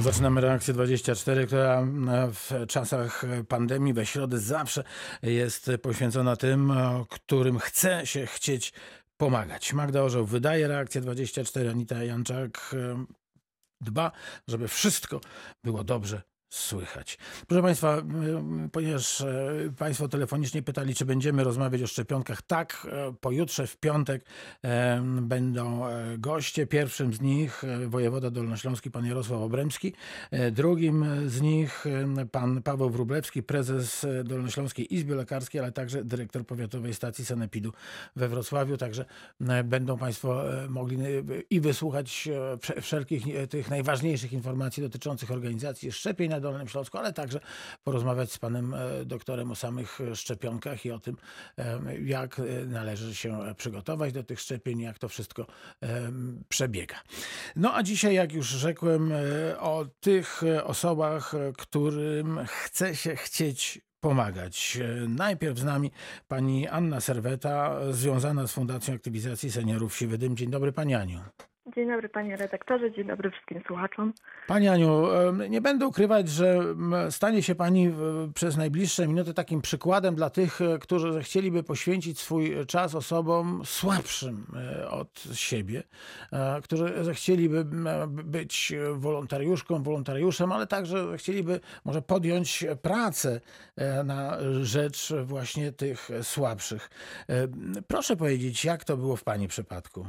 Zaczynamy reakcję 24, która w czasach pandemii we środę zawsze jest poświęcona tym, którym chce się chcieć pomagać. Magda Orzeł wydaje reakcję 24, Anita Janczak e, dba, żeby wszystko było dobrze słychać. Proszę Państwa, ponieważ e, Państwo telefonicznie pytali, czy będziemy rozmawiać o szczepionkach, tak, e, pojutrze w piątek e, będą goście. Pierwszym z nich wojewoda dolnośląski, pan Jarosław Obremski. Drugim z nich pan Paweł Wrublewski, prezes Dolnośląskiej Izby Lekarskiej, ale także dyrektor powiatowej stacji Sanepidu we Wrocławiu. Także będą Państwo mogli i wysłuchać wszelkich tych najważniejszych informacji dotyczących organizacji szczepień na Dolnym Śląsku, ale także porozmawiać z panem e, doktorem o samych szczepionkach i o tym, e, jak e, należy się przygotować do tych szczepień, jak to wszystko przebiega. No a dzisiaj, jak już rzekłem, o tych osobach, którym chce się chcieć pomagać. Najpierw z nami pani Anna Serweta, związana z Fundacją Aktywizacji Seniorów Siwydym. Dzień dobry pani Aniu. Dzień dobry panie redaktorze, dzień dobry wszystkim słuchaczom. Pani Aniu, nie będę ukrywać, że stanie się pani przez najbliższe minuty takim przykładem dla tych, e, którzy chcieliby poświęcić swój czas osobom słabszym e, od siebie, e, którzy chcieliby być wolontariuszką, wolontariuszem, ale także chcieliby może podjąć pracę na rzecz właśnie tych słabszych. Proszę powiedzieć, jak to było w pani przypadku?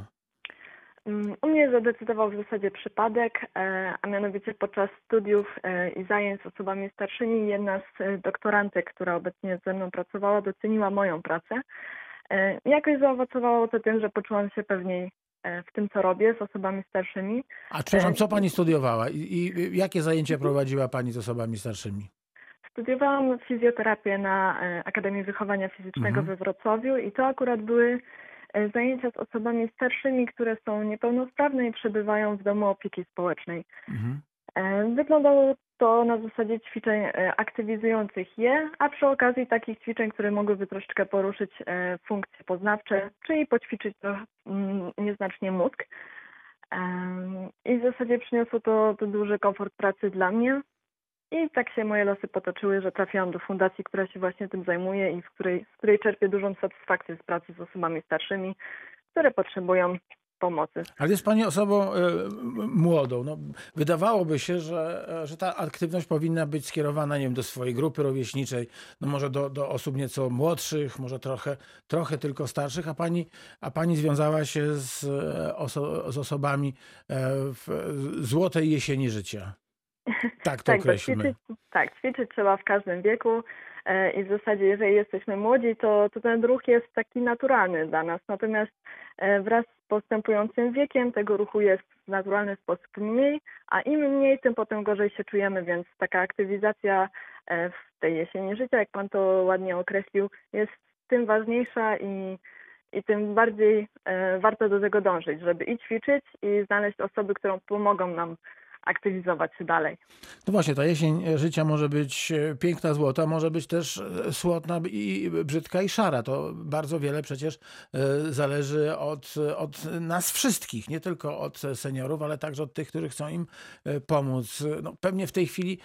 Mm, u mnie zadecydował w zasadzie przypadek, e, a mianowicie podczas studiów e, i zajęć z osobami starszymi jedna z e, doktorantek, która obecnie ze mną pracowała, doceniła moją pracę. Jakoś zaowocowało to tym, że poczułam się pewniej w tym, co robię z osobami starszymi. A przepraszam, co pani studiowała i, i jakie zajęcia prowadziła pani z osobami starszymi? Studiowałam fizjoterapię na Akademii Wychowania Fizycznego mhm. we Wrocławiu i to akurat były zajęcia z osobami starszymi, które są niepełnosprawne i przebywają w domu opieki społecznej. Mhm. E, wyglądało to na zasadzie ćwiczeń e, aktywizujących je, a przy okazji takich ćwiczeń, które mogłyby troszeczkę poruszyć funkcje poznawcze, czyli poćwiczyć trochę mm, nieznacznie mózg. I w zasadzie przyniosło to, to duży komfort pracy dla mnie, i tak się moje losy potoczyły, że trafiłam do fundacji, która się właśnie tym zajmuje i w której, z której czerpię dużą satysfakcję z pracy z osobami starszymi, które potrzebują pomocy. Ale jest Pani osobą y, młodą. No, wydawałoby się, że, że ta aktywność powinna być skierowana nie wiem, do swojej grupy rówieśniczej, no może do, do osób nieco młodszych, może trochę, trochę tylko starszych, a Pani, a pani związała się z, e, oso, z osobami e, w złotej jesieni życia. Tak, to tak, określmy. Ćwiczyć, tak, ćwiczyć trzeba w każdym wieku e, i w zasadzie jeżeli jesteśmy młodzi, to, to ten ruch jest taki naturalny dla nas. Natomiast e, wraz z postępującym wiekiem tego ruchu jest w naturalny sposób mniej, a im mniej, tym potem gorzej się czujemy, więc taka aktywizacja e, w tej jesieni życia, jak Pan to ładnie określił, jest tym ważniejsza i, i tym bardziej warto do tego dążyć, żeby i ćwiczyć i znaleźć osoby, które pomogą nam aktywizować się dalej. No właśnie, ta jesień życia może być e, piękna, złota, może być też e, słodna i brzydka i szara. To bardzo wiele przecież e, zależy od, od nas wszystkich, nie tylko od seniorów, ale także od tych, którzy chcą im pomóc. No, pewnie w tej chwili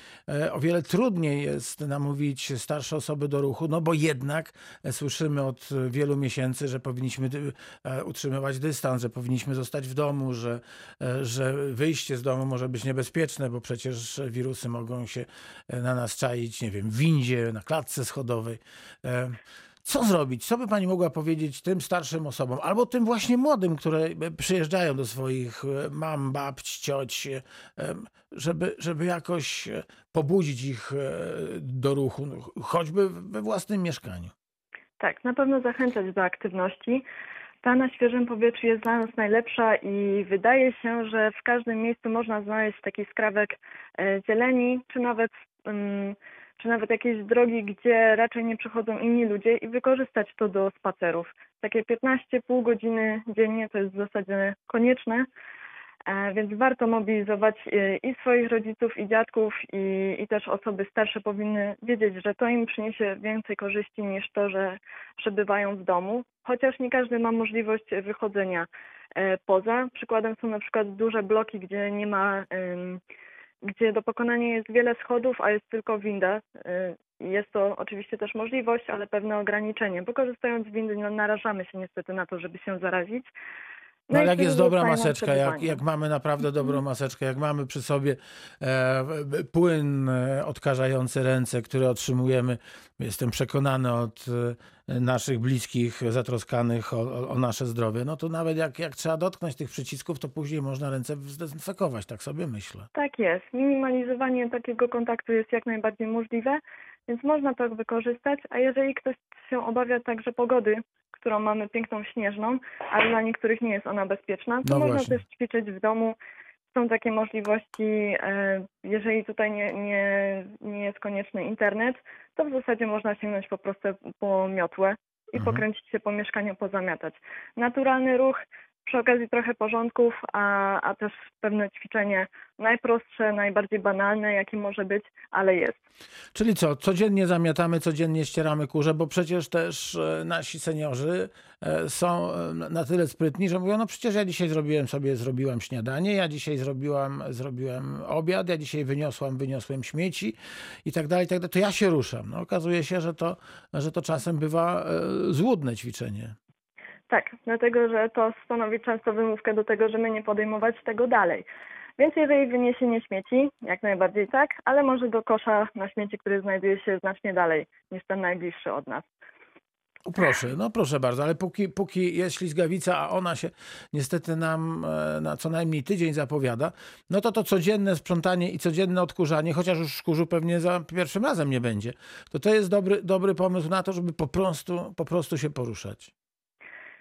o wiele trudniej jest namówić starsze osoby do ruchu, no bo jednak słyszymy od wielu miesięcy, że powinniśmy utrzymywać dystans, że powinniśmy zostać w domu, że, że wyjście z domu może być niebezpieczne, bo przecież wirusy mogą się e, na nas czaić, nie wiem, w windzie, na klatce schodowej. E, co zrobić? Co by pani mogła powiedzieć tym starszym osobom, albo tym właśnie młodym, które e, przyjeżdżają do swoich mam, babć, cioć, żeby, żeby jakoś pobudzić ich do ruchu, no, choćby we własnym mieszkaniu? Tak, na pewno zachęcać do aktywności ta na świeżym powietrzu jest dla nas najlepsza i wydaje się, że w każdym miejscu można znaleźć taki skrawek e, zieleni, czy nawet, mm, czy nawet jakieś drogi, gdzie raczej nie przychodzą inni ludzie i wykorzystać to do spacerów. Takie 15 pół godziny dziennie to jest w zasadzie konieczne, więc warto mobilizować e, i swoich rodziców, i dziadków, i, i też osoby starsze powinny wiedzieć, że to im przyniesie więcej korzyści niż to, że przebywają w domu, chociaż nie każdy ma możliwość wychodzenia e, poza. Przykładem są na przykład duże bloki, gdzie nie ma gdzie do pokonania jest wiele schodów, a jest tylko winda. Jest to oczywiście też możliwość, ale pewne ograniczenie, bo korzystając z windy no, narażamy się niestety na to, żeby się zarazić. No, ale i jak jest dobra maseczka, jak, jak mamy naprawdę dobrą Mhm. maseczkę, jak mamy przy sobie e, płyn e, odkażający ręce, który otrzymujemy, jestem przekonany od e, naszych bliskich zatroskanych o, o, o nasze zdrowie, no to nawet jak, jak trzeba dotknąć tych przycisków, to później można ręce zdezynfekować, tak sobie myślę. Tak jest. Minimalizowanie takiego kontaktu jest jak najbardziej możliwe, więc można to wykorzystać, a jeżeli ktoś się obawia także pogody, którą mamy piękną śnieżną, ale dla niektórych nie jest ona bezpieczna, to No można właśnie. też ćwiczyć w domu. Są takie możliwości, e, jeżeli tutaj nie, nie, nie jest konieczny internet, to w zasadzie można sięgnąć po prostu po miotłę i Mhm. pokręcić się po mieszkaniu, pozamiatać. Naturalny ruch, przy okazji trochę porządków, a, a też pewne ćwiczenie najprostsze, najbardziej banalne, jakie może być, ale jest. Czyli co, codziennie zamiatamy, codziennie ścieramy kurze, bo przecież też e, nasi seniorzy e, są e, na tyle sprytni, że mówią, no przecież ja dzisiaj zrobiłem sobie, zrobiłam śniadanie, ja dzisiaj zrobiłam, zrobiłem obiad, ja dzisiaj wyniosłam, wyniosłem śmieci i tak dalej, i tak dalej, to ja się ruszam. No, okazuje się, że to, że to czasem bywa złudne ćwiczenie. Tak, dlatego że to stanowi często wymówkę do tego, żeby nie podejmować tego dalej. Więc jeżeli wyniesienie śmieci, jak najbardziej tak, ale może do kosza na śmieci, który znajduje się znacznie dalej niż ten najbliższy od nas. Proszę, no proszę bardzo, ale póki, póki jest ślizgawica, a ona się niestety nam e, na co najmniej tydzień zapowiada, no to to codzienne sprzątanie i codzienne odkurzanie, chociaż już kurzu pewnie za pierwszym razem nie będzie, to to jest dobry, dobry pomysł na to, żeby po prostu, po prostu się poruszać.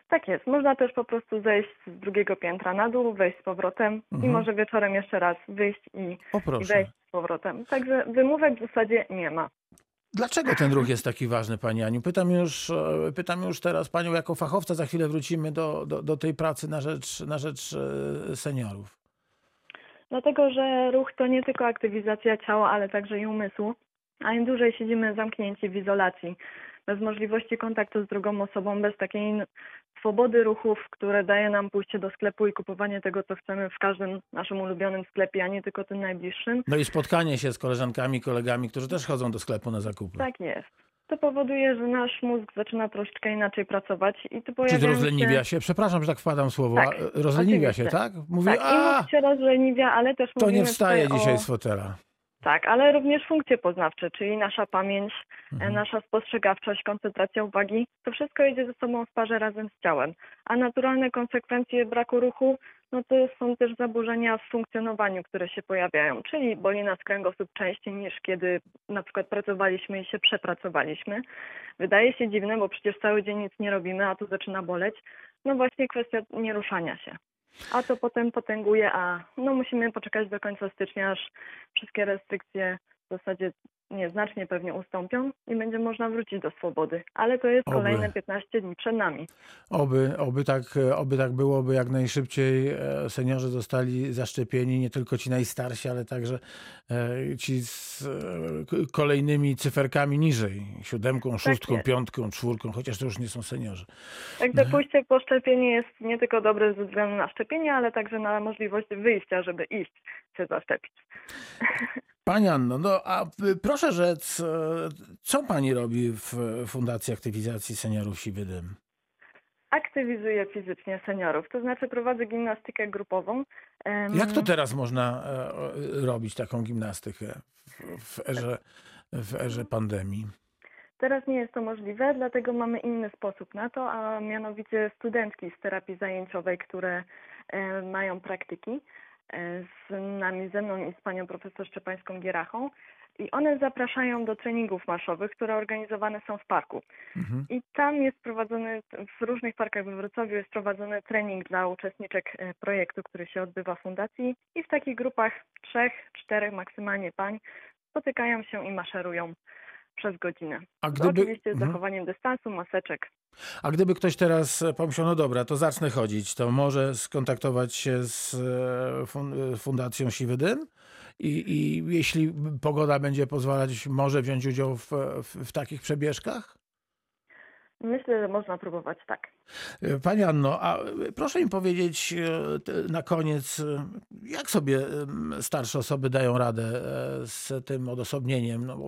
Tak jest. Można też po prostu zejść z drugiego piętra na dół, wejść z powrotem i Mhm. może wieczorem jeszcze raz wyjść i, i wejść z powrotem. Także wymówek w zasadzie nie ma. Dlaczego ten ruch jest taki ważny, Pani Aniu? Pytam już, e, pytam już teraz Panią jako fachowca, za chwilę wrócimy do, do, do tej pracy na rzecz, na rzecz e, seniorów. Dlatego, że ruch to nie tylko aktywizacja ciała, ale także i umysłu. A im dłużej siedzimy zamknięci w izolacji, bez możliwości kontaktu z drugą osobą, bez takiej swobody ruchów, które daje nam pójście do sklepu i kupowanie tego, co chcemy w każdym naszym ulubionym sklepie, a nie tylko tym najbliższym. No i spotkanie się z koleżankami, kolegami, którzy też chodzą do sklepu na zakupy. Tak jest. To powoduje, że nasz mózg zaczyna troszeczkę inaczej pracować i tu Czy pojawiają to się... rozleniwia się? Przepraszam, że tak wpadam w słowo. Tak, rozleniwia się, oczywiście. tak? Mówi, Tak, i a, mózg się rozleniwia, ale też to nie wstaje dzisiaj o... z fotela. Tak, ale również funkcje poznawcze, czyli nasza pamięć, Mhm. e, nasza spostrzegawczość, koncentracja uwagi, to wszystko idzie ze sobą w parze razem z ciałem. A naturalne konsekwencje braku ruchu, no to są też zaburzenia w funkcjonowaniu, które się pojawiają, czyli boli nas kręgosłup częściej niż kiedy na przykład pracowaliśmy i się przepracowaliśmy. Wydaje się dziwne, bo przecież cały dzień nic nie robimy, a tu zaczyna boleć. No właśnie kwestia nieruszania się. A to potem potęguje, a no musimy poczekać do końca stycznia, aż wszystkie restrykcje w zasadzie nieznacznie pewnie ustąpią i będzie można wrócić do swobody. Ale to jest Oby. kolejne 15 dni przed nami. Oby, oby, tak, oby tak było, by jak najszybciej e, seniorzy zostali zaszczepieni, nie tylko ci najstarsi, ale także e, ci z e, kolejnymi cyferkami niżej, siódemką, szóstką, jest. piątką, czwórką, chociaż to już nie są seniorzy. Także pójście po szczepienie jest nie tylko dobre ze względu na szczepienie, ale także na możliwość wyjścia, żeby iść się zaszczepić. Pani Anno, no a y, proszę rzec, e, co pani robi w Fundacji Aktywizacji Seniorów Siwy Dym? Aktywizuję fizycznie seniorów, to znaczy prowadzę gimnastykę grupową. Jak to teraz można e, robić taką gimnastykę w, erze, w erze pandemii? Teraz nie jest to możliwe, dlatego mamy inny sposób na to, a mianowicie studentki z terapii zajęciowej, które e, mają praktyki z nami, ze mną i z panią profesor Szczepańską Gierachą. I one zapraszają do treningów marszowych, które organizowane są w parku. Mhm. I tam jest prowadzony, w różnych parkach we Wrocławiu jest prowadzony trening dla uczestniczek e, projektu, który się odbywa w fundacji. I w takich grupach trzech, czterech maksymalnie pań spotykają się i maszerują przez godzinę. A Gdyby... Oczywiście z mhm. zachowaniem dystansu, maseczek. A gdyby ktoś teraz e, pomyślał, no dobra, to zacznę chodzić, to może skontaktować się z e, fun- Fundacją Siwy Dym i, i jeśli pogoda będzie pozwalać, może wziąć udział w, w, w takich przebieżkach? Myślę, że można próbować tak. E, Pani Anno, a proszę mi powiedzieć e, na koniec, e, jak sobie starsze osoby dają radę z tym odosobnieniem? No,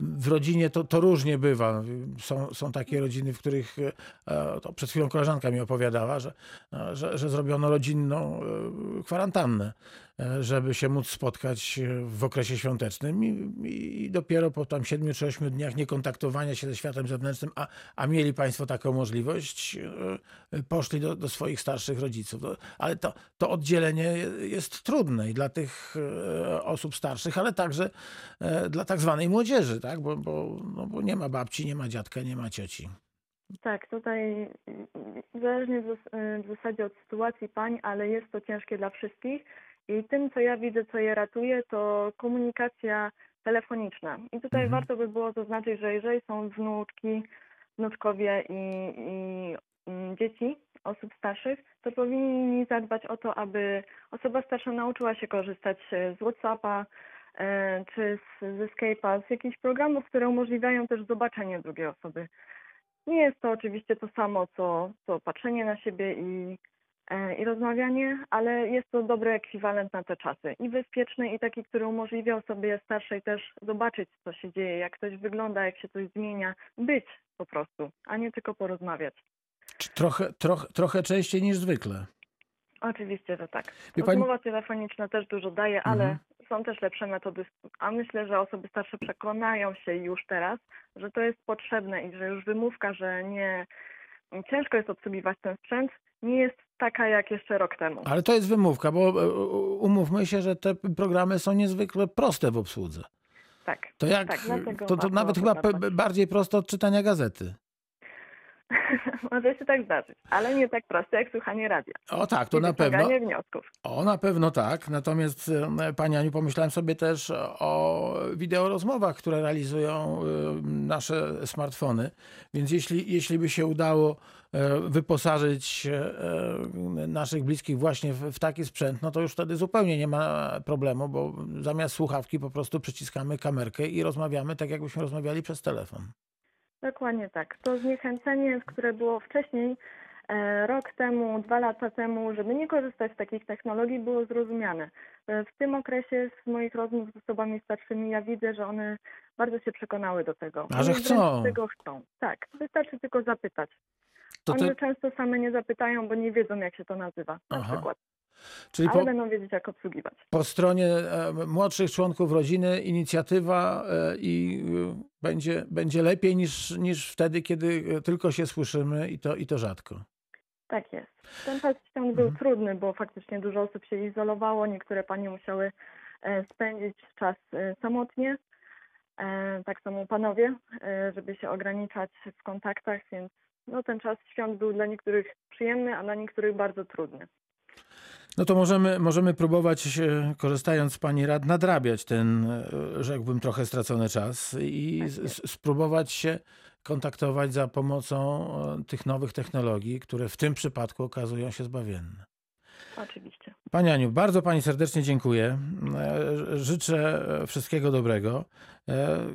w rodzinie to, to różnie bywa. Są, są takie rodziny, w których, to przed chwilą koleżanka mi opowiadała, że, że, że zrobiono rodzinną kwarantannę, żeby się móc spotkać w okresie świątecznym i, i dopiero po tam 7 czy 8 dniach niekontaktowania się ze światem zewnętrznym, a, a mieli Państwo taką możliwość, e, poszli do, do swoich starszych rodziców. No, Ale to, to oddzielenie jest trudne i dla tych e, osób starszych, ale także e, dla tak zwanej młodzieży, tak? bo, bo, no, bo nie ma babci, nie ma dziadka, nie ma cioci. Tak, tutaj zależnie w zasadzie od sytuacji pań, ale jest to ciężkie dla wszystkich. I tym, co ja widzę, co je ratuje, to komunikacja telefoniczna. I tutaj Mhm. warto by było zaznaczyć, że jeżeli są wnuczki, wnuczkowie i, i dzieci osób starszych, to powinni zadbać o to, aby osoba starsza nauczyła się korzystać e, z WhatsAppa e, czy z, z Skype'a, z jakichś programów, które umożliwiają też zobaczenie drugiej osoby. Nie jest to oczywiście to samo, co, co patrzenie na siebie i, i rozmawianie, ale jest to dobry ekwiwalent na te czasy. I bezpieczny, i taki, który umożliwia osobie starszej też zobaczyć, co się dzieje, jak ktoś wygląda, jak się coś zmienia. Być po prostu, a nie tylko porozmawiać. Trochę, trochę, trochę częściej niż zwykle. Oczywiście, że tak. Wie pani- Rozmowa telefoniczna też dużo daje, ale Mhm. są też lepsze metody. A myślę, że osoby starsze przekonają się już teraz, że to jest potrzebne i że już wymówka, że nie ciężko jest obsługiwać ten sprzęt, nie jest taka jak jeszcze rok temu. Ale to jest wymówka, bo e, umówmy się, że te programy są niezwykle proste w obsłudze. Tak. To jak, Tak, to, to nawet chyba bardziej prosto od czytania gazety. Może się tak zdarzyć, ale nie tak proste jak słuchanie radia. O tak, to I na pewno. wniosków. O, na pewno tak. Natomiast e, Pani Aniu, pomyślałem sobie też o wideorozmowach, które realizują e, nasze smartfony. Więc jeśli, jeśli by się udało e, wyposażyć naszych bliskich właśnie w taki sprzęt, no to już wtedy zupełnie nie ma problemu, bo zamiast słuchawki po prostu przyciskamy kamerkę i rozmawiamy tak, jakbyśmy rozmawiali przez telefon. Dokładnie tak. To zniechęcenie, które było wcześniej, e, rok temu, dwa lata temu, żeby nie korzystać z takich technologii, było zrozumiane. E, W tym okresie z moich rozmów z osobami starszymi ja widzę, że one bardzo się przekonały do tego. A, że chcą. tego chcą. Tak, wystarczy tylko zapytać. To One ty, często same nie zapytają, bo nie wiedzą, jak się to nazywa. Na Aha. przykład. Czyli Ale po, będą wiedzieć, jak obsługiwać. po stronie e, młodszych członków rodziny inicjatywa e, i e, będzie, będzie lepiej niż, niż wtedy, kiedy tylko się słyszymy i to, i to rzadko. Tak jest. Ten czas świąt był Mhm. trudny, bo faktycznie dużo osób się izolowało. Niektóre panie musiały spędzić czas samotnie. Tak samo panowie, żeby się ograniczać w kontaktach, więc no, ten czas świąt był dla niektórych przyjemny, a dla niektórych bardzo trudny. No to możemy, możemy próbować, e, korzystając z Pani rad, nadrabiać ten, e, rzekłbym, trochę stracony czas i Tak spróbować się kontaktować za pomocą e, tych nowych technologii, które w tym przypadku okazują się zbawienne. Oczywiście. Pani Aniu, bardzo Pani serdecznie dziękuję. Życzę wszystkiego dobrego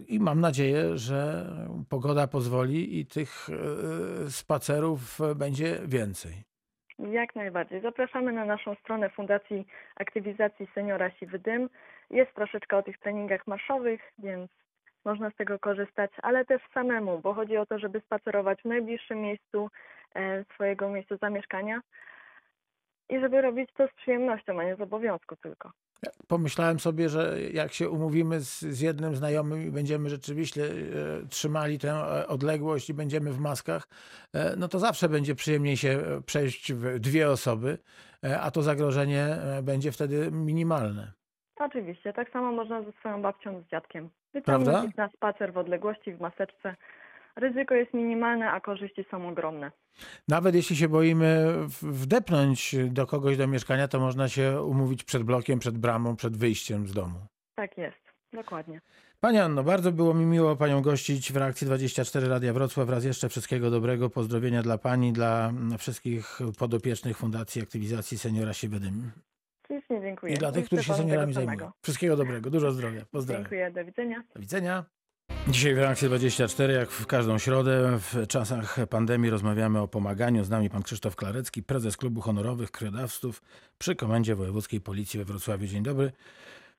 i mam nadzieję, że pogoda pozwoli i tych spacerów będzie więcej. Jak najbardziej. Zapraszamy na naszą stronę Fundacji Aktywizacji Seniora Siwy Dym. Jest troszeczkę o tych treningach marszowych, więc można z tego korzystać, ale też samemu, bo chodzi o to, żeby spacerować w najbliższym miejscu e, swojego miejsca zamieszkania i żeby robić to z przyjemnością, a nie z obowiązku tylko. Pomyślałem sobie, że jak się umówimy z, z jednym znajomym i będziemy rzeczywiście e, trzymali tę e, odległość i będziemy w maskach, e, no to zawsze będzie przyjemniej się e, przejść w dwie osoby, e, a to zagrożenie e, będzie wtedy minimalne. Oczywiście, tak samo można ze swoją babcią, z dziadkiem. Wyciągnąć na spacer w odległości, w maseczce. Ryzyko jest minimalne, a korzyści są ogromne. Nawet jeśli się boimy wdepnąć do kogoś do mieszkania, to można się umówić przed blokiem, przed bramą, przed wyjściem z domu. Tak jest, dokładnie. Pani Anno, bardzo było mi miło Panią gościć w Reakcji 24 Radia Wrocław. Raz jeszcze wszystkiego dobrego, pozdrowienia dla Pani, dla wszystkich podopiecznych Fundacji Aktywizacji Seniora Siebedym Ślicznie dziękuję. i dla tych, którzy się seniorami zajmują. Wszystkiego dobrego, dużo zdrowia. Pozdrawiam. Dziękuję, do widzenia. Do widzenia. Dzisiaj w reakcji 24, jak w każdą środę, w czasach pandemii rozmawiamy o pomaganiu. Z nami pan Krzysztof Klarecki, prezes Klubu Honorowych Krwiodawców przy Komendzie Wojewódzkiej Policji we Wrocławiu. Dzień dobry,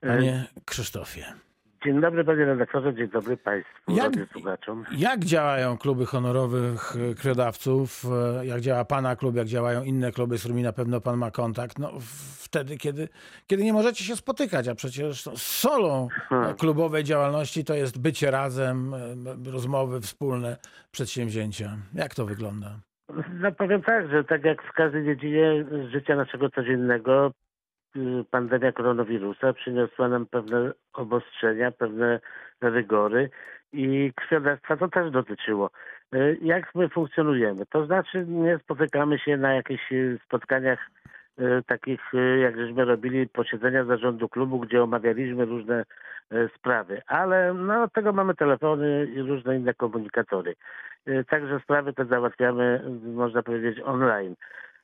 panie Krzysztofie. Dzień dobry panie redaktorze, dzień dobry państwu, Jak- słuchaczom. Jak działają kluby honorowych e, krwiodawców? E, Jak działa pana klub, jak działają inne kluby, z którymi na pewno pan ma kontakt? No wtedy, kiedy, kiedy nie możecie się spotykać, a przecież no, solą e, klubowej działalności to jest bycie razem, e, rozmowy wspólne, przedsięwzięcia. Jak to wygląda? No powiem tak, że tak jak w każdej dziedzinie życia naszego codziennego, pandemia koronawirusa przyniosła nam pewne obostrzenia, pewne rygory i krwiodawstwa to też dotyczyło. Y, Jak my funkcjonujemy? To znaczy nie spotykamy się na jakichś y, spotkaniach y, takich, y, jak żeśmy robili posiedzenia zarządu klubu, gdzie omawialiśmy różne y, sprawy, ale no, tego mamy telefony i różne inne komunikatory. Y, Także sprawy te załatwiamy, y, można powiedzieć, online.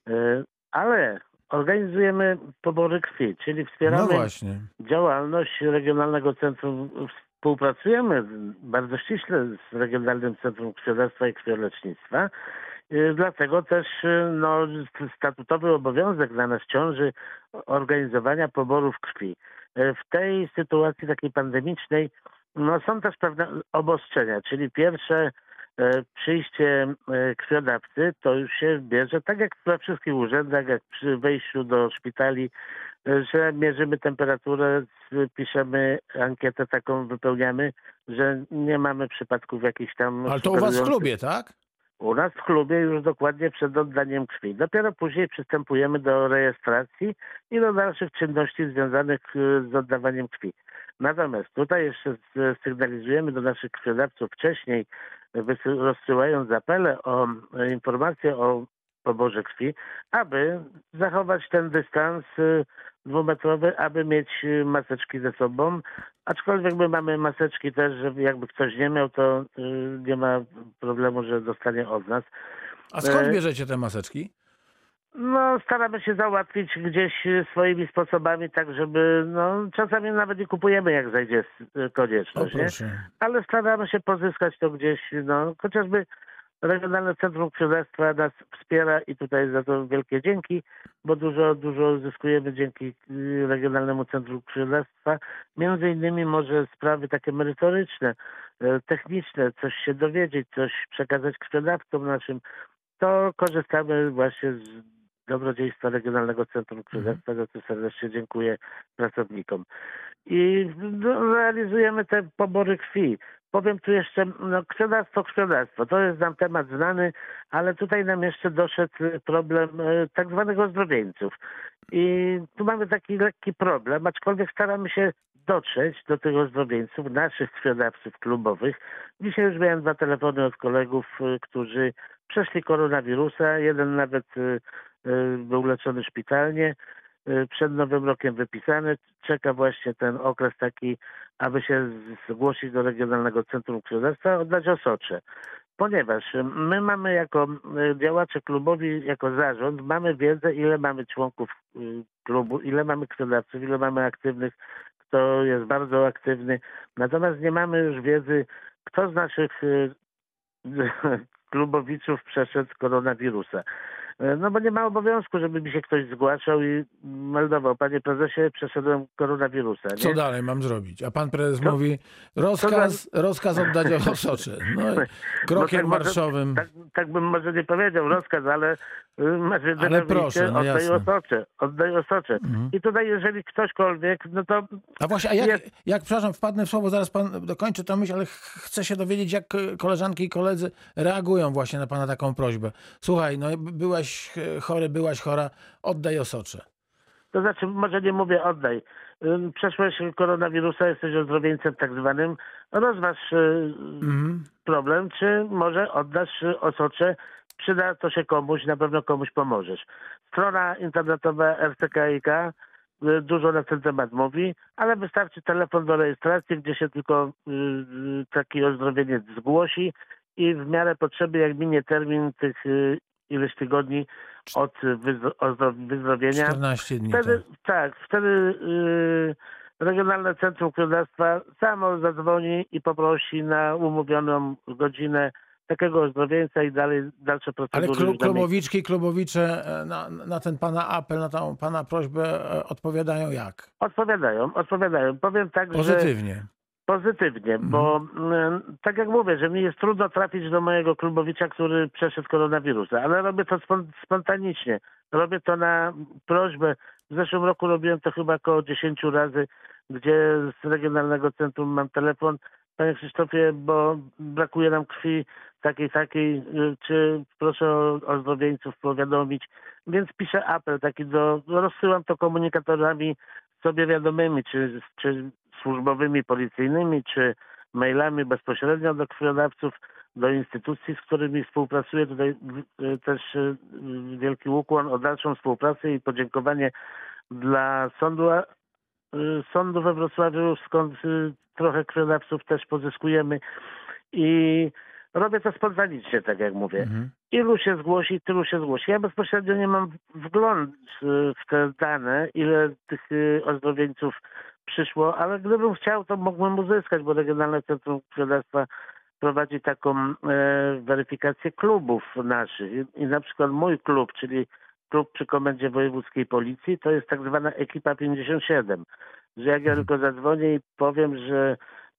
Y, Ale organizujemy pobory krwi, czyli No wspieramy właśnie. działalność Regionalnego Centrum. Współpracujemy bardzo ściśle z Regionalnym Centrum Krwiodawstwa i Krwiolecznictwa. Y, Dlatego też y, no, statutowy obowiązek dla nas ciąży organizowania poborów krwi. Y, W tej sytuacji takiej pandemicznej no, są też pewne obostrzenia, czyli pierwsze przyjście e, krwiodawcy to już się bierze tak jak we wszystkich urzędach, jak przy wejściu do szpitali, e, że mierzymy temperaturę, piszemy ankietę taką, wypełniamy, że nie mamy przypadków jakichś tam... Ale to u was w klubie, tak? u nas w klubie już dokładnie przed oddaniem krwi. Dopiero później przystępujemy do rejestracji i do dalszych czynności związanych e, z oddawaniem krwi. Natomiast tutaj jeszcze sygnalizujemy do naszych krwiodawców wcześniej, rozsyłając apele o e, informacje o poborze krwi, aby zachować ten dystans e, dwumetrowy, aby mieć e, maseczki ze sobą. Aczkolwiek my mamy maseczki też, żeby jakby ktoś nie miał, to nie ma problemu, że dostanie od nas. A skąd bierzecie te maseczki? No, staramy się załatwić gdzieś swoimi sposobami, tak żeby, no, czasami nawet nie kupujemy, jak zajdzie konieczność, nie? Ale staramy się pozyskać to gdzieś, no, chociażby Regionalne Centrum Krwiodawstwa nas wspiera i tutaj za to wielkie dzięki, bo dużo, dużo zyskujemy dzięki y, Regionalnemu Centrum Krwiodawstwa. Między innymi może sprawy takie merytoryczne, y, techniczne, coś się dowiedzieć, coś przekazać krwiodawcom naszym, to korzystamy właśnie z dobrodziejstwa Regionalnego Centrum Krwiodawstwa, za co serdecznie dziękuję pracownikom. I no, realizujemy te pobory krwi. Powiem tu jeszcze, no krwiodawstwo, krwiodawstwo, to jest nam temat znany, ale tutaj nam jeszcze doszedł problem e, tak zwanych ozdrowieńców. I tu mamy taki lekki problem, aczkolwiek staramy się dotrzeć do tych ozdrowieńców, naszych krwiodawców klubowych. Dzisiaj już miałem dwa telefony od kolegów, y, którzy przeszli koronawirusa. Jeden nawet y, y, był leczony szpitalnie, przed Nowym Rokiem wypisany. Czeka właśnie ten okres taki, aby się zgłosić do Regionalnego Centrum Krwiodawstwa, oddać osocze. Ponieważ my mamy jako y, działacze klubowi, jako zarząd, mamy wiedzę, ile mamy członków y, klubu, ile mamy krwiodawców, ile mamy aktywnych, kto jest bardzo aktywny. Natomiast nie mamy już wiedzy, kto z naszych y, klubowiczów przeszedł koronawirusa. E, No bo nie ma obowiązku, żeby mi się ktoś zgłaszał i meldował. Panie prezesie, przeszedłem koronawirusa. Nie? Co dalej mam zrobić? A pan prezes Co- mówi, rozkaz, rozkaz oddać osocze. No i krokiem tak może- marszowym. Tak, tak bym może nie powiedział rozkaz, ale y, masz Ale proszę, no oddaj jasne. osocze, oddaj osocze. Mhm. I tutaj jeżeli ktośkolwiek, no to A właśnie, a jak, Jest- jak, przepraszam, wpadnę w słowo, zaraz pan dokończy tę myśl, ale ch- chcę się dowiedzieć, jak koleżanki i koledzy reagują właśnie na pana taką prośbę. Słuchaj, no byłeś chory, byłaś chora, oddaj osocze. To znaczy, może nie mówię oddaj. Ym, Przeszłeś koronawirusa, jesteś ozdrowieńcem tak zwanym. Rozważ y, Mhm. problem, czy może oddasz y, osocze. Przyda to się komuś, na pewno komuś pomożesz. Strona internetowa RTKiK y, dużo na ten temat mówi, ale wystarczy telefon do rejestracji, gdzie się tylko taki ozdrowieniec zgłosi i w miarę potrzeby, jak minie termin tych ileś tygodni od wyzdrowienia, 14 dni. Wtedy, tak. tak, wtedy y, Regionalne Centrum Krwiodawstwa samo zadzwoni i poprosi na umówioną godzinę takiego ozdrowieńca i dalej dalsze Ale procedury. na miejscu. klubowiczki, klubowicze e, na, na ten pana apel, na tą pana prośbę e, odpowiadają jak? Odpowiadają, odpowiadają. Powiem tak, że Pozytywnie. Pozytywnie, Mhm. bo mm, tak jak mówię, że mi jest trudno trafić do mojego klubowicza, który przeszedł koronawirusa, ale robię to spon- spontanicznie. Robię to na prośbę. W zeszłym roku robiłem to chyba około 10 razy, gdzie z Regionalnego Centrum mam telefon. Panie Krzysztofie, bo brakuje nam krwi takiej, takiej, y, czy proszę o ozdrowieńców powiadomić. Więc piszę apel taki do, rozsyłam to komunikatorami sobie wiadomymi, czy, czy służbowymi, policyjnymi, czy mailami bezpośrednio do krwiodawców, do instytucji, z którymi współpracuję. Tutaj też y, wielki ukłon o dalszą współpracę i podziękowanie dla sądu, y, sądu we Wrocławiu, skąd y, trochę krwiodawców też pozyskujemy i robię to spontanicznie, tak jak mówię. Mhm. Ilu się zgłosi, tylu się zgłosi. Ja bezpośrednio nie mam wgląd y, w te dane, ile tych ozdrowieńców przyszło, ale gdybym chciał, to mógłbym uzyskać, bo Regionalne Centrum Krwiodawstwa prowadzi taką e, weryfikację klubów naszych. I, I na przykład mój klub, czyli klub przy Komendzie Wojewódzkiej Policji, to jest tak zwana ekipa 57. Że jak ja Mhm. tylko zadzwonię i powiem, że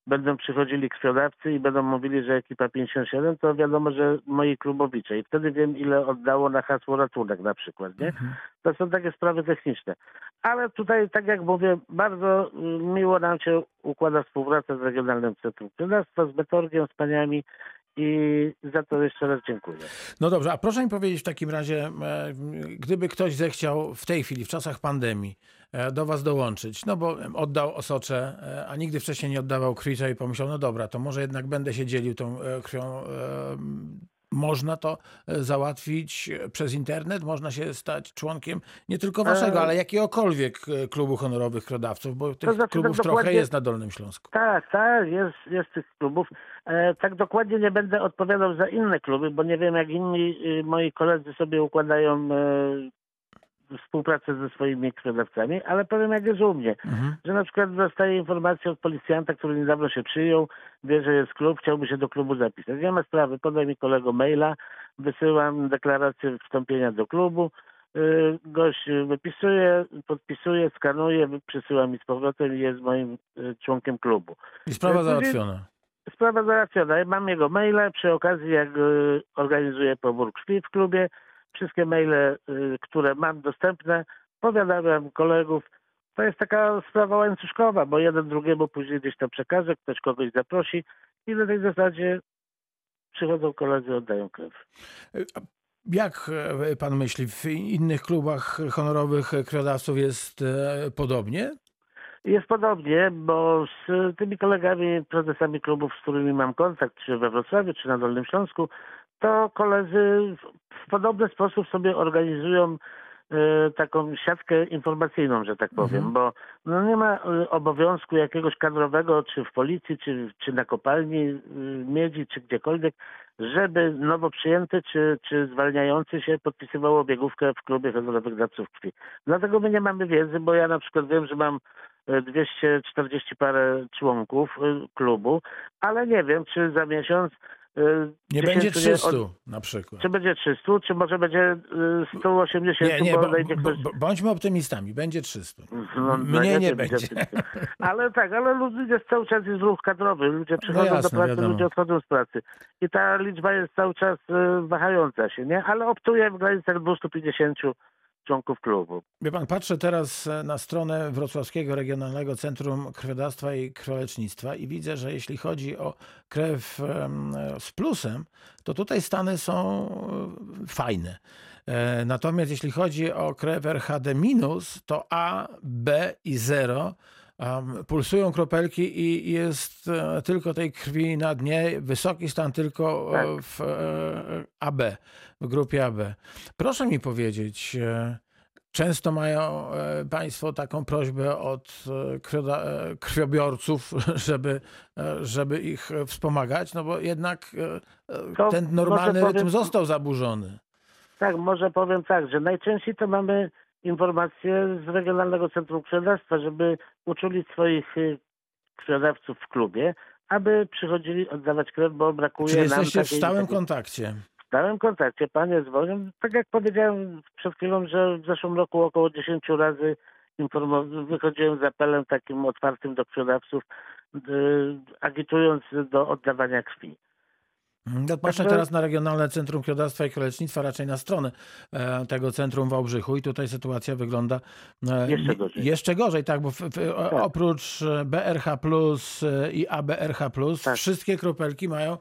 będą przychodzili krwiodawcy i będą mówili, że ekipa 57, to wiadomo, że moi klubowicze. I wtedy wiem, ile oddało na hasło ratunek na przykład, nie? Mhm. To są takie sprawy techniczne. Ale tutaj, tak jak mówię, bardzo miło nam się układa współpraca z Regionalnym Centrum Krwiodawstwa, z Betorgiem, z paniami i za to jeszcze raz dziękuję. No dobrze, a proszę mi powiedzieć w takim razie, e, gdyby ktoś zechciał w tej chwili, w czasach pandemii, e, do was dołączyć, no bo oddał osocze, e, a nigdy wcześniej nie oddawał krwi, i pomyślał, no dobra, to może jednak będę się dzielił tą krwią. Można to e, załatwić e, przez internet, można się stać członkiem nie tylko waszego, E, ale jakiegokolwiek klubu honorowych krwiodawców, bo tych znaczy, klubów tak trochę jest na Dolnym Śląsku. Tak, tak, jest, jest tych klubów. Tak dokładnie nie będę odpowiadał za inne kluby, bo nie wiem, jak inni moi koledzy sobie układają współpracę ze swoimi krwiodawcami, ale powiem, jak jest u mnie. Mhm. że na przykład dostaje informację od policjanta, który niedawno się przyjął, wie, że jest klub, chciałby się do klubu zapisać. Nie ma sprawy, podaj mi kolego maila, wysyłam deklarację wstąpienia do klubu, yy, gość wypisuje, podpisuje, skanuje, przysyła mi z powrotem i jest moim yy, członkiem klubu. I sprawa załatwiona. Sprawa załatwiona. Ja Mam jego maile, przy okazji jak yy, organizuję pobór krwi w klubie, wszystkie maile, yy, które mam dostępne, powiadamiam kolegów, to jest taka sprawa łańcuszkowa, bo jeden drugiemu później gdzieś to przekaże, ktoś kogoś zaprosi i na tej zasadzie przychodzą koledzy, oddają krew. Jak e, pan myśli, w innych klubach honorowych krwiodawców jest e, podobnie? Jest podobnie, bo z tymi kolegami, prezesami klubów, z którymi mam kontakt, czy we Wrocławiu, czy na Dolnym Śląsku, to koledzy w, podobny sposób sobie organizują e, taką siatkę informacyjną, że tak powiem, Mhm. bo no nie ma e, obowiązku jakiegoś kadrowego, czy w policji, czy, czy na kopalni e, miedzi, czy gdziekolwiek, żeby nowo przyjęty, czy, czy zwalniający się podpisywał obiegówkę w klubie honorowych dawców krwi. Dlatego my nie mamy wiedzy, bo ja na przykład wiem, że mam e, 240 parę członków klubu, ale nie wiem, czy za miesiąc Nie 10 będzie nie 300 od- na przykład. czy będzie 300, czy może będzie e, 180, Nie, nie, bo bo, bo, bądźmy optymistami, będzie 300. No, Mniej nie najlepiej będzie. Ale tak, ale ludzie cały czas jest ruch kadrowy. Ludzie przychodzą No jasne, do pracy, wiadomo. ludzie odchodzą z pracy. I ta liczba jest cały czas e, wahająca się, nie? Ale optuje w granicach 250 członków klubu. Wie pan, patrzę teraz e, na stronę Wrocławskiego Regionalnego Centrum Krwiodawstwa i Krwiolecznictwa i widzę, że jeśli chodzi o krew z plusem, to tutaj stany są e, fajne. E, Natomiast jeśli chodzi o krew RHD minus, to A, B i 0 um, pulsują kropelki i jest e, tylko tej krwi na dnie, wysoki stan tylko e, Tak. w e, AB, w grupie AB. Proszę mi powiedzieć, często mają Państwo taką prośbę od krwiobiorców, żeby, żeby ich wspomagać, no bo jednak To ten normalny powiem- rytm został zaburzony. Tak, może powiem tak, że najczęściej to mamy informacje z Regionalnego Centrum Krwiodawstwa, żeby uczulić swoich y, krwiodawców w klubie, aby przychodzili oddawać krew, bo brakuje Czy nam jesteście w takiej- stałym takiej- kontakcie? w stałym kontakcie. Panie dzwonią. Tak jak powiedziałem przed chwilą, że w zeszłym roku około 10 razy wychodziłem z apelem takim otwartym do krwiodawców, y, agitując do oddawania krwi. No, patrzę teraz na Regionalne Centrum Krwiodawstwa i Krwiolecznictwa, raczej na stronę e, tego centrum w Wałbrzychu i tutaj sytuacja wygląda e, Jeszcze gorzej. Jeszcze gorzej, tak, bo w, w, Tak. oprócz e, BRH Plus i ABRH Plus Tak. wszystkie kropelki mają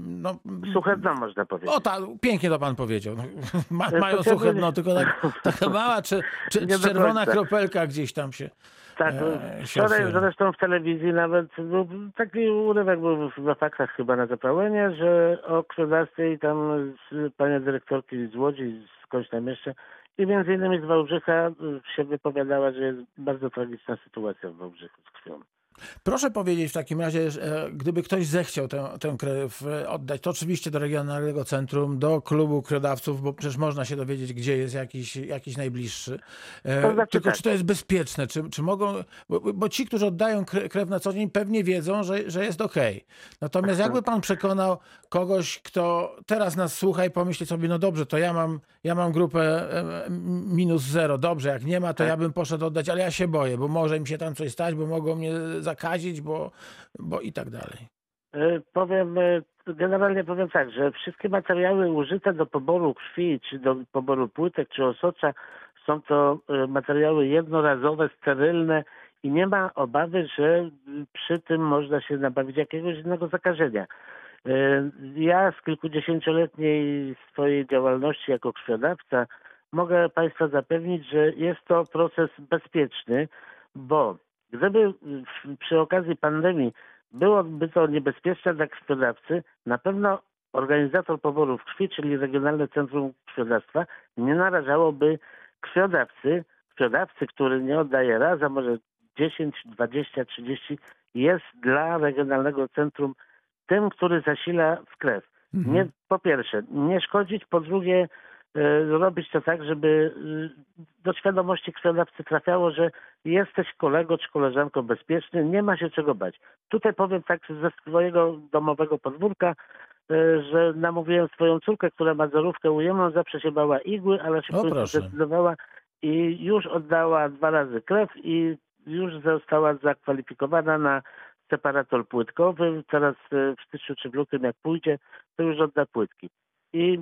no, Suche dno można powiedzieć. o tak, pięknie to pan powiedział. No, Ma, mają suche dno, tylko tak, taka mała czy, czy, czerwona kropelka gdzieś tam się Tak, e, wczoraj zresztą w telewizji nawet był taki urywek był we faksach chyba na zapałenie, że o krwiodawstwie i tam z panie dyrektorki z Łodzi, skądś tam jeszcze i między innymi z Wałbrzycha y, się wypowiadała, że jest bardzo tragiczna sytuacja w Wałbrzychu z krwią. Proszę powiedzieć w takim razie, e, gdyby ktoś zechciał tę, tę krew e, oddać, to oczywiście do Regionalnego Centrum, do klubu krwiodawców, bo przecież można się dowiedzieć, gdzie jest jakiś, jakiś najbliższy. E, To znaczy Tylko tak. czy to jest bezpieczne? Czy, czy mogą... Bo, bo ci, którzy oddają kre- krew na co dzień, pewnie wiedzą, że, że jest okej. Natomiast jakby pan przekonał kogoś, kto teraz nas słucha i pomyśli sobie, no dobrze, to ja mam, ja mam grupę minus zero, dobrze, jak nie ma, to Tak. ja bym poszedł oddać, ale ja się boję, bo może im się tam coś stać, bo mogą mnie zakazić, bo, bo i tak dalej. E, Powiem, e, generalnie powiem tak, że wszystkie materiały użyte do poboru krwi, czy do poboru płytek, czy osocza, są to e, materiały jednorazowe, sterylne i nie ma obawy, że przy tym można się nabawić jakiegoś innego zakażenia. Ja z kilkudziesięcioletniej swojej działalności jako krwiodawca mogę Państwa zapewnić, że jest to proces bezpieczny, bo gdyby w- przy okazji pandemii byłoby to niebezpieczne dla krwiodawcy, na pewno organizator poborów krwi, czyli Regionalne Centrum Krwiodawstwa, nie narażałoby krwiodawcy, krwiodawcy, który nie oddaje raz, a może 10, 20, 30, jest dla Regionalnego Centrum tym, który zasila w krew. Mhm. Nie, po pierwsze, nie szkodzić, po drugie, robić to tak, żeby e, do świadomości krwiodawcy trafiało, że jesteś kolego czy koleżanką bezpieczny, nie ma się czego bać. Tutaj powiem tak ze swojego domowego podwórka, e, że namówiłem swoją córkę, która ma zorówkę ujemną, zawsze się bała igły, ale się zdecydowała i już oddała dwa razy krew i już została zakwalifikowana na separator płytkowy. Teraz e, w styczniu czy w lutym jak pójdzie, to już odda płytki. I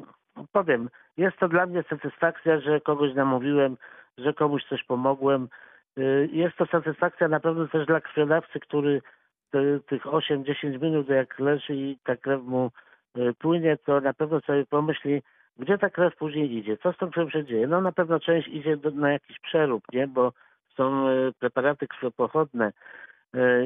powiem, jest to dla mnie satysfakcja, że kogoś namówiłem, że komuś coś pomogłem. Y, Jest to satysfakcja na pewno też dla krwiodawcy, który te- tych 8-10 minut jak leży i ta krew mu y, płynie, to na pewno sobie pomyśli, gdzie ta krew później idzie, co z tą krwią się dzieje. No na pewno część idzie do, na jakiś przerób, nie? bo są y, preparaty krwiopochodne,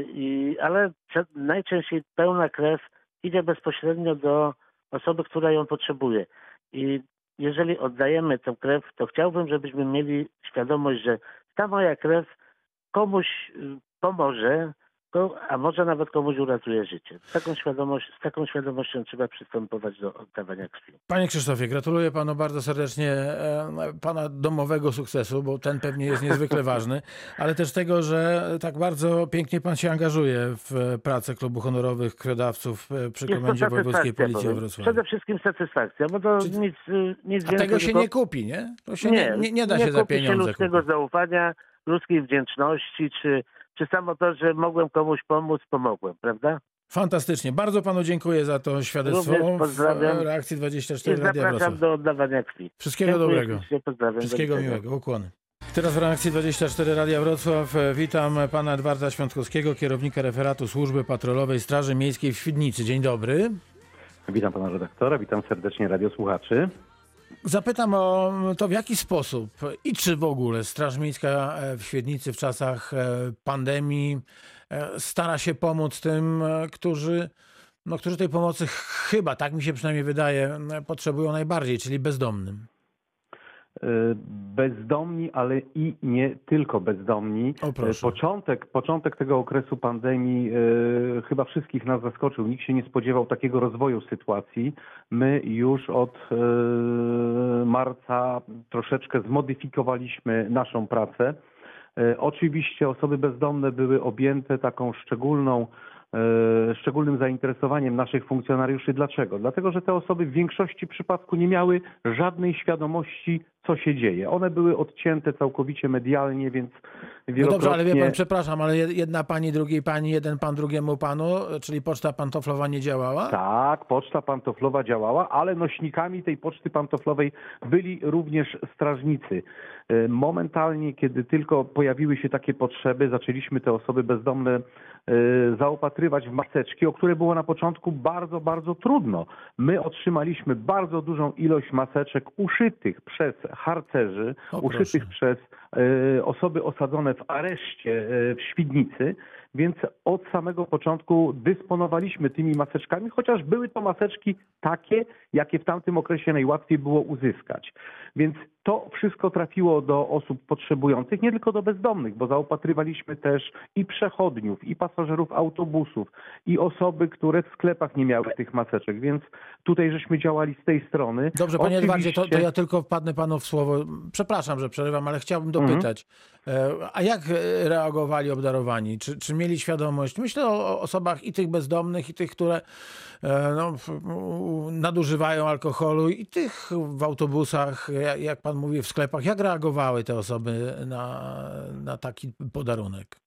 i, ale najczęściej pełna krew idzie bezpośrednio do osoby, która ją potrzebuje. I jeżeli oddajemy tę krew, to chciałbym, żebyśmy mieli świadomość, że ta moja krew komuś y, pomoże, to, a może nawet komuś uratuje życie. Taką świadomość, z taką świadomością trzeba przystępować do oddawania krwi. Panie Krzysztofie, gratuluję panu bardzo serdecznie e, pana domowego sukcesu, bo ten pewnie jest niezwykle ważny, ale też tego, że tak bardzo pięknie pan się angażuje w pracę klubu honorowych krwiodawców e, przy Jest Komendzie Wojewódzkiej Policji we powiem. Wrocławiu. Przede wszystkim satysfakcja, bo to Czy- nic, y, nic A więcej. tego się tylko- nie kupi, nie? To się nie, nie, nie da się za kupi pieniądze ludzkiego kupić. zaufania, ludzkiej wdzięczności, czy, czy samo to, że mogłem komuś pomóc, pomogłem, prawda? Fantastycznie. Bardzo panu dziękuję za to świadectwo w pozdrawiam. reakcji I 24 Radia zapraszam Wrocław. do oddawania krwi. Wszystkiego Dziękuję dobrego. Pozdrawiam. Wszystkiego miłego. Ukłony. Teraz w reakcji 24 Radia Wrocław witam pana Edwarda Świątkowskiego, kierownika referatu Służby Patrolowej Straży Miejskiej w Świdnicy. Dzień dobry. Witam pana redaktora, witam serdecznie radiosłuchaczy. Zapytam o to, w jaki sposób i czy w ogóle Straż Miejska e, w Świdnicy w czasach e, pandemii e, stara się pomóc tym, którzy, no, którzy tej pomocy chyba, tak mi się przynajmniej wydaje, potrzebują najbardziej, czyli bezdomnym. E, bezdomni, ale i nie tylko bezdomni. E, Początek, początek tego okresu pandemii e, chyba wszystkich nas zaskoczył. Nikt się nie spodziewał takiego rozwoju sytuacji. My już od e, marca troszeczkę zmodyfikowaliśmy naszą pracę. E, Oczywiście osoby bezdomne były objęte taką szczególną, szczególnym zainteresowaniem naszych funkcjonariuszy. Dlaczego? Dlatego, że te osoby w większości przypadku nie miały żadnej świadomości, co się dzieje. One były odcięte całkowicie medialnie, więc No wielokrotnie... dobrze, ale wie pan, przepraszam, ale jed- jedna pani drugiej pani, jeden pan drugiemu panu, czyli poczta pantoflowa nie działała? Tak, poczta pantoflowa działała, ale nośnikami tej poczty pantoflowej byli również strażnicy. E, Momentalnie, kiedy tylko pojawiły się takie potrzeby, zaczęliśmy te osoby bezdomne e, zaopatrywać w maseczki, o które było na początku bardzo, bardzo trudno. My otrzymaliśmy bardzo dużą ilość maseczek uszytych przez harcerzy, O, uszytych proszę. przez e, osoby osadzone w areszcie e, w Świdnicy, więc od samego początku dysponowaliśmy tymi maseczkami, chociaż były to maseczki takie, jakie w tamtym okresie najłatwiej było uzyskać. Więc to wszystko trafiło do osób potrzebujących, nie tylko do bezdomnych, bo zaopatrywaliśmy też i przechodniów, i pasażerów autobusów, i osoby, które w sklepach nie miały tych maseczek, więc tutaj żeśmy działali z tej strony. Dobrze, panie Edwardzie, to, to Oczywiście- ja tylko wpadnę panu w słowo. Przepraszam, że przerywam, ale chciałbym dopytać. E, A jak e, reagowali obdarowani? Czy, czy mieli świadomość? Myślę o osobach i tych bezdomnych, i tych, które e, no, nadużywają alkoholu, i tych w autobusach, ja- jak pan mówi, w sklepach. Jak reagowały te osoby na, na taki podarunek?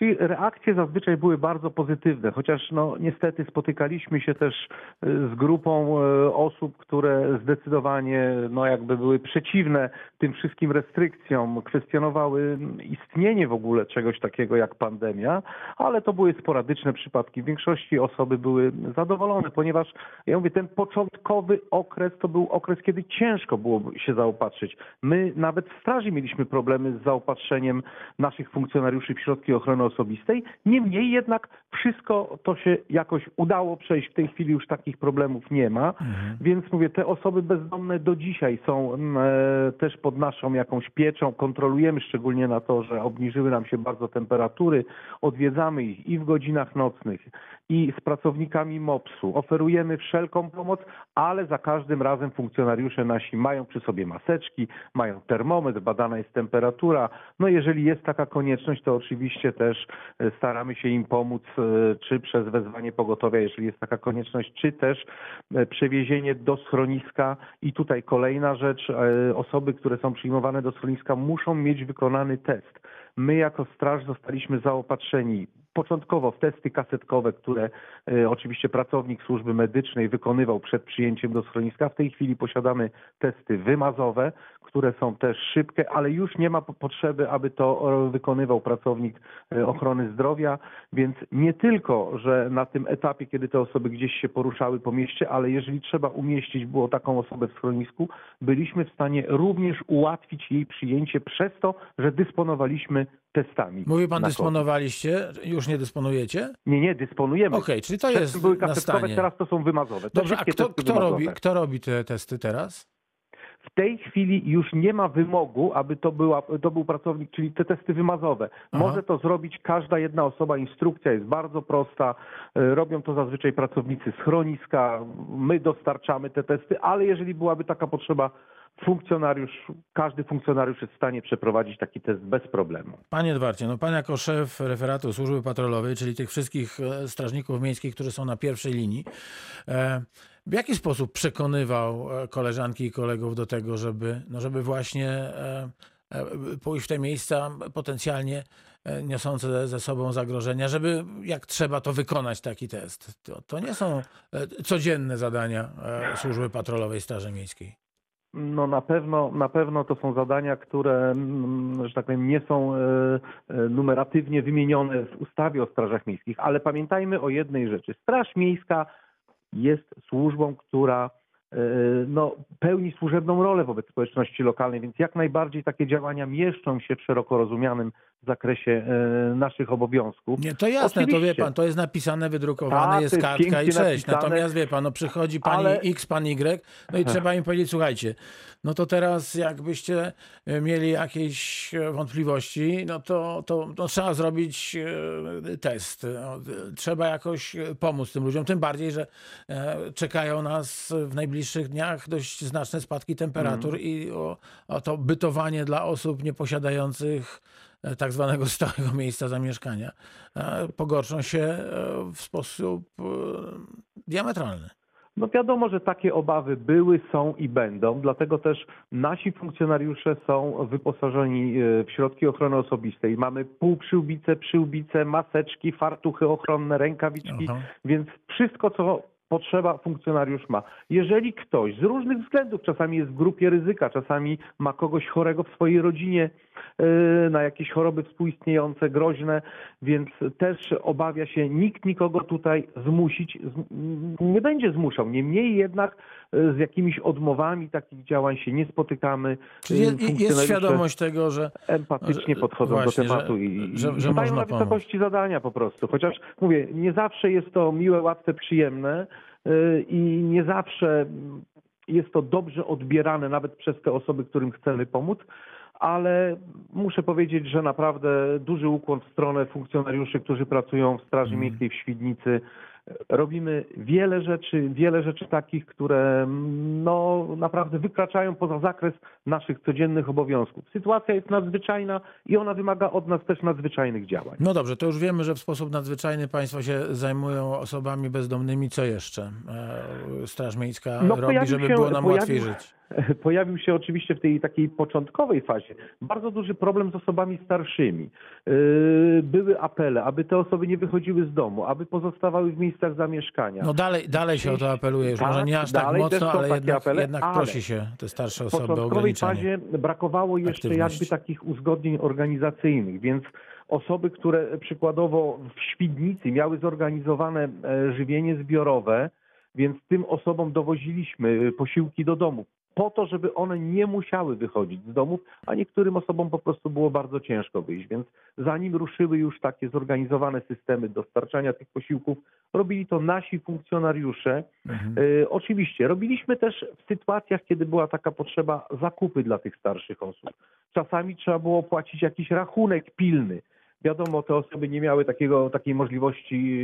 Czyli reakcje zazwyczaj były bardzo pozytywne, chociaż no, niestety spotykaliśmy się też y, z grupą y, osób, które zdecydowanie no, jakby były przeciwne tym wszystkim restrykcjom, kwestionowały istnienie w ogóle czegoś takiego jak pandemia, ale to były sporadyczne przypadki. W większości osoby były zadowolone, ponieważ ja mówię, ten początkowy okres to był okres, kiedy ciężko było się zaopatrzyć. My nawet w straży mieliśmy problemy z zaopatrzeniem naszych funkcjonariuszy w środki ochrony osobistej. Niemniej jednak wszystko to się jakoś udało przejść. W tej chwili już takich problemów nie ma. Więc mówię, te osoby bezdomne do dzisiaj są mm, e, też pod naszą jakąś pieczą. Kontrolujemy szczególnie na to, że obniżyły nam się bardzo temperatury. Odwiedzamy ich i w godzinach nocnych, i z pracownikami MOPS-u. Oferujemy wszelką pomoc, ale za każdym razem funkcjonariusze nasi mają przy sobie maseczki, mają termometr, badana jest temperatura. No jeżeli jest taka konieczność, to oczywiście też staramy się im pomóc, e, czy przez wezwanie pogotowia, jeżeli jest taka konieczność, czy też e, przewiezienie do schroniska. I tutaj kolejna rzecz, e, osoby, które są przyjmowane do schroniska muszą mieć wykonany test. My jako straż zostaliśmy zaopatrzeni początkowo w testy kasetkowe, które e, oczywiście pracownik służby medycznej wykonywał przed przyjęciem do schroniska. W tej chwili posiadamy testy wymazowe, które są też szybkie, ale już nie ma po- potrzeby, aby to e, wykonywał pracownik e, ochrony zdrowia, więc nie tylko, że na tym etapie, kiedy te osoby gdzieś się poruszały po mieście, ale jeżeli trzeba umieścić było taką osobę w schronisku, byliśmy w stanie również ułatwić jej przyjęcie przez to, że dysponowaliśmy testami. Mówi pan, dysponowaliście, już nie dysponujecie? Nie, nie, dysponujemy. Okej, czyli to jest były na kasetkowe, stanie. teraz to są wymazowe. To Dobrze, a kto, kto, wymazowe. robi, kto robi te testy teraz? W tej chwili już nie ma wymogu, aby to, była, to był pracownik, czyli te testy wymazowe. Aha. Może to zrobić każda jedna osoba. Instrukcja jest bardzo prosta. E, Robią to zazwyczaj pracownicy schroniska. My dostarczamy te testy, ale jeżeli byłaby taka potrzeba, funkcjonariusz, każdy funkcjonariusz jest w stanie przeprowadzić taki test bez problemu. Panie Edwardzie, no pan jako szef referatu służby patrolowej, czyli tych wszystkich e, strażników miejskich, którzy są na pierwszej linii, e, w jaki sposób przekonywał e, koleżanki i kolegów do tego, żeby, no żeby właśnie e, e, pójść w te miejsca potencjalnie niosące ze sobą zagrożenia, żeby jak trzeba to wykonać taki test. To, to nie są codzienne zadania służby patrolowej Straży Miejskiej. No na pewno, na pewno to są zadania, które, mm, że tak powiem, nie są numeratywnie wymienione w ustawie o strażach miejskich, ale pamiętajmy o jednej rzeczy. Straż miejska jest służbą, która e, no, pełni służebną rolę wobec społeczności lokalnej, więc jak najbardziej takie działania mieszczą się w szeroko rozumianym w zakresie e, naszych obowiązków. Nie, to jasne, to wie Oczywiście. pan, to jest napisane, wydrukowane, Tak, jest kartka i cześć. napisane. Natomiast wie pan, no przychodzi pani Ale- X, pan Y, no i trzeba im powiedzieć, słuchajcie, no to teraz jakbyście e, mieli jakieś e, wątpliwości, no to, to, to trzeba zrobić test. No, Trzeba jakoś pomóc tym ludziom, tym bardziej, że czekają nas w najbliższych dniach dość znaczne spadki temperatur Mhm. i o, o to bytowanie dla osób nieposiadających tak zwanego stałego miejsca zamieszkania e, pogorszą się e, w sposób e, diametralny. No wiadomo, że takie obawy były, są i będą, dlatego też nasi funkcjonariusze są wyposażeni e, w środki ochrony osobistej. Mamy półprzyłbice, przyłbice, maseczki, fartuchy ochronne, rękawiczki, Aha. więc wszystko, co potrzeba, funkcjonariusz ma. Jeżeli ktoś z różnych względów, czasami jest w grupie ryzyka, czasami ma kogoś chorego w swojej rodzinie e, na jakieś choroby współistniejące, groźne, więc też obawia się, nikt nikogo tutaj zmusić nie będzie zmuszał. Niemniej jednak z jakimiś odmowami takich działań się nie spotykamy. Czyli E, jest, jest świadomość tego, że empatycznie podchodzą właśnie, do tematu że- i, i że- stają na wysokości zadania po prostu. Chociaż mówię, nie zawsze jest to miłe, łatwe, przyjemne yy, i nie zawsze mm, jest to dobrze odbierane nawet przez te osoby, którym chcemy pomóc. Ale muszę powiedzieć, że naprawdę duży ukłon w stronę funkcjonariuszy, którzy pracują w Straży Mhm. Miejskiej w Świdnicy. Robimy wiele rzeczy, wiele rzeczy takich, które mm, no, naprawdę wykraczają poza zakres naszych codziennych obowiązków. Sytuacja jest nadzwyczajna i ona wymaga od nas też nadzwyczajnych działań. No dobrze, to już wiemy, że w sposób nadzwyczajny państwo się zajmują osobami bezdomnymi. Co jeszcze e, Straż Miejska No, robi, żeby się- było nam łatwiej żyć? Pojawił się oczywiście w tej takiej początkowej fazie bardzo duży problem z osobami starszymi. Yy, Były apele, aby te osoby nie wychodziły z domu, aby pozostawały w miejscach zamieszkania. No dalej, dalej się o to apeluje, już Tak, może nie aż tak dalej też mocno, ale jednak, apele, jednak ale prosi się te starsze W osoby o początkowej ograniczenie. fazie brakowało jeszcze aktywności. jakby takich uzgodnień organizacyjnych, więc osoby, które przykładowo w Świdnicy miały zorganizowane e, żywienie zbiorowe, więc tym osobom dowoziliśmy e, posiłki do domu po to, żeby one nie musiały wychodzić z domów, a niektórym osobom po prostu było bardzo ciężko wyjść, więc zanim ruszyły już takie zorganizowane systemy dostarczania tych posiłków, robili to nasi funkcjonariusze, Mhm. E, Oczywiście. Robiliśmy też w sytuacjach, kiedy była taka potrzeba zakupy dla tych starszych osób. Czasami trzeba było płacić jakiś rachunek pilny. Wiadomo, te osoby nie miały takiego, takiej możliwości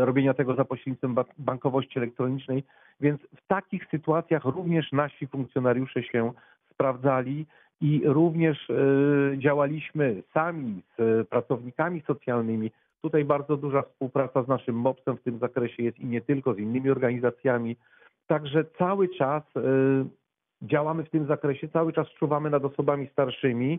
e, robienia tego za pośrednictwem ba- bankowości elektronicznej, więc w takich sytuacjach również nasi funkcjonariusze się sprawdzali i również e, działaliśmy sami z e, pracownikami socjalnymi. Tutaj bardzo duża współpraca z naszym MOPS-em w tym zakresie jest i nie tylko z innymi organizacjami. Także cały czas działamy w tym zakresie, cały czas czuwamy nad osobami starszymi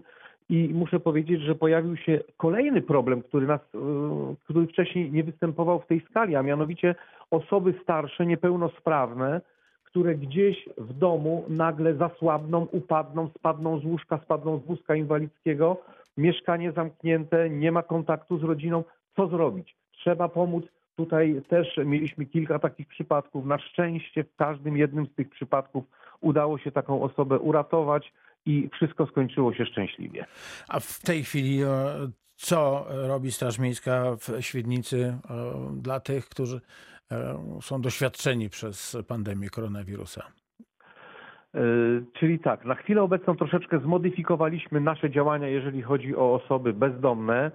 i muszę powiedzieć, że pojawił się kolejny problem, który nas, e, który wcześniej nie występował w tej skali, a mianowicie osoby starsze, niepełnosprawne, które gdzieś w domu nagle zasłabną, upadną, spadną z łóżka, spadną z wózka inwalidzkiego, mieszkanie zamknięte, nie ma kontaktu z rodziną. Co zrobić? Trzeba pomóc. Tutaj też mieliśmy kilka takich przypadków. Na szczęście w każdym jednym z tych przypadków udało się taką osobę uratować i wszystko skończyło się szczęśliwie. A w tej chwili e, co robi Straż Miejska w Świdnicy e, dla tych, którzy e, są doświadczeni przez pandemię koronawirusa? Czyli tak, na chwilę obecną troszeczkę zmodyfikowaliśmy nasze działania, jeżeli chodzi o osoby bezdomne.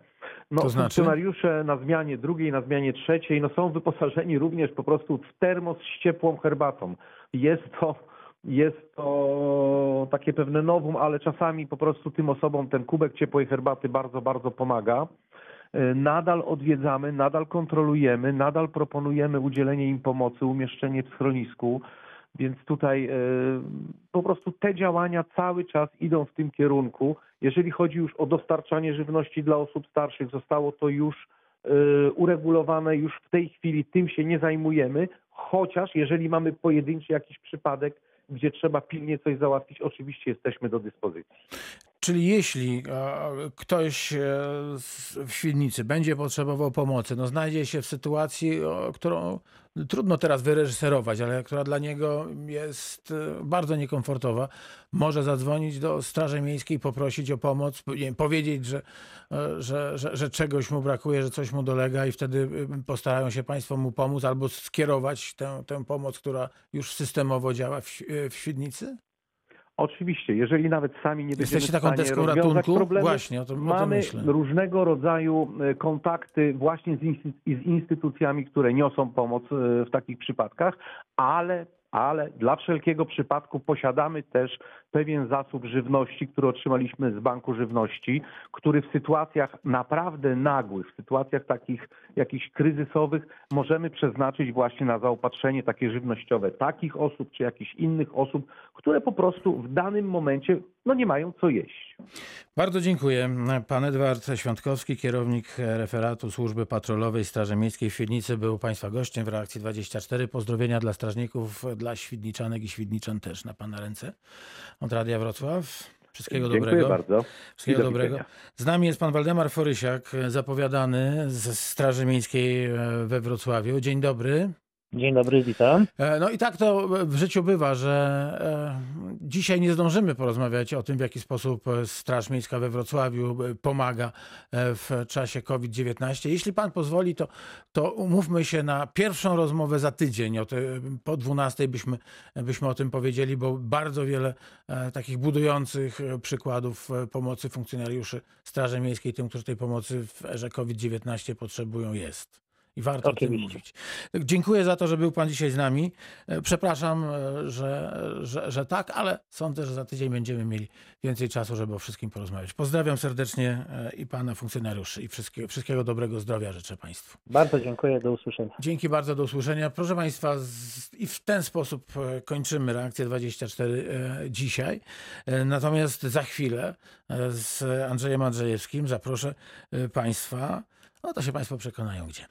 No, To znaczy? Funkcjonariusze na zmianie drugiej, na zmianie trzeciej no, są wyposażeni również po prostu w termos z ciepłą herbatą. Jest to, jest to takie pewne nowum, ale czasami po prostu tym osobom ten kubek ciepłej herbaty bardzo, bardzo pomaga. Yy, Nadal odwiedzamy, nadal kontrolujemy, nadal proponujemy udzielenie im pomocy, umieszczenie w schronisku. Więc tutaj e, po prostu te działania cały czas idą w tym kierunku. Jeżeli chodzi już o dostarczanie żywności dla osób starszych, zostało to już e, uregulowane, już w tej chwili tym się nie zajmujemy, chociaż jeżeli mamy pojedynczy jakiś przypadek, gdzie trzeba pilnie coś załatwić, oczywiście jesteśmy do dyspozycji. Czyli jeśli e, ktoś e, w Świdnicy będzie potrzebował pomocy, no znajdzie się w sytuacji, którą trudno teraz wyreżyserować, ale która dla niego jest e, bardzo niekomfortowa, może zadzwonić do Straży Miejskiej, poprosić o pomoc, powiedzieć, że, że, że, że czegoś mu brakuje, że coś mu dolega i wtedy postarają się Państwo mu pomóc albo skierować tę, tę pomoc, która już systemowo działa w, w Świdnicy? Oczywiście, jeżeli nawet sami nie będziemy Jesteście w stanie deską rozwiązać ratunku? problemu, Właśnie, o tym, o tym mamy różnego rodzaju e, kontakty właśnie z instytucjami, które niosą pomoc e, w takich przypadkach, ale, ale dla wszelkiego przypadku posiadamy też pewien zasób żywności, który otrzymaliśmy z Banku Żywności, który w sytuacjach naprawdę nagłych, w sytuacjach takich jakichś kryzysowych możemy przeznaczyć właśnie na zaopatrzenie takie żywnościowe takich osób czy jakichś innych osób, które po prostu w danym momencie no nie mają co jeść. Bardzo dziękuję. Pan Edward Świątkowski, kierownik referatu Służby Patrolowej Straży Miejskiej w Świdnicy, był Państwa gościem w Reakcji 24. Pozdrowienia dla strażników, dla świdniczanek i świdniczan też na Pana ręce. Od Radia Wrocław. Wszystkiego Dziękuję dobrego. bardzo. Wszystkiego do dobrego. Z nami jest Pan Waldemar Forysiak, zapowiadany z Straży Miejskiej e, we Wrocławiu. Dzień dobry. Dzień dobry, witam. E, No i tak to w życiu bywa, że e, dzisiaj nie zdążymy porozmawiać o tym, w jaki sposób e, Straż Miejska we Wrocławiu pomaga w czasie COVID-19. Jeśli pan pozwoli, to, to umówmy się na pierwszą rozmowę za tydzień. O te, po 12 byśmy, byśmy o tym powiedzieli, bo bardzo wiele takich budujących przykładów pomocy funkcjonariuszy Straży Miejskiej, tym, którzy tej pomocy w erze COVID-19 potrzebują, jest. I warto o tym Oczywiście. mówić. Dziękuję za to, że był Pan dzisiaj z nami. E, Przepraszam, e, że, że, że tak, ale sądzę, że za tydzień będziemy mieli więcej czasu, żeby o wszystkim porozmawiać. Pozdrawiam serdecznie e, i Pana funkcjonariuszy i wszystkiego, wszystkiego dobrego zdrowia życzę Państwu. Bardzo dziękuję, do usłyszenia. Dzięki bardzo, do usłyszenia. Proszę Państwa, z, i w ten sposób kończymy reakcję 24 e, dzisiaj. Natomiast za chwilę z Andrzejem Andrzejewskim zaproszę Państwa, no to się Państwo przekonają gdzie.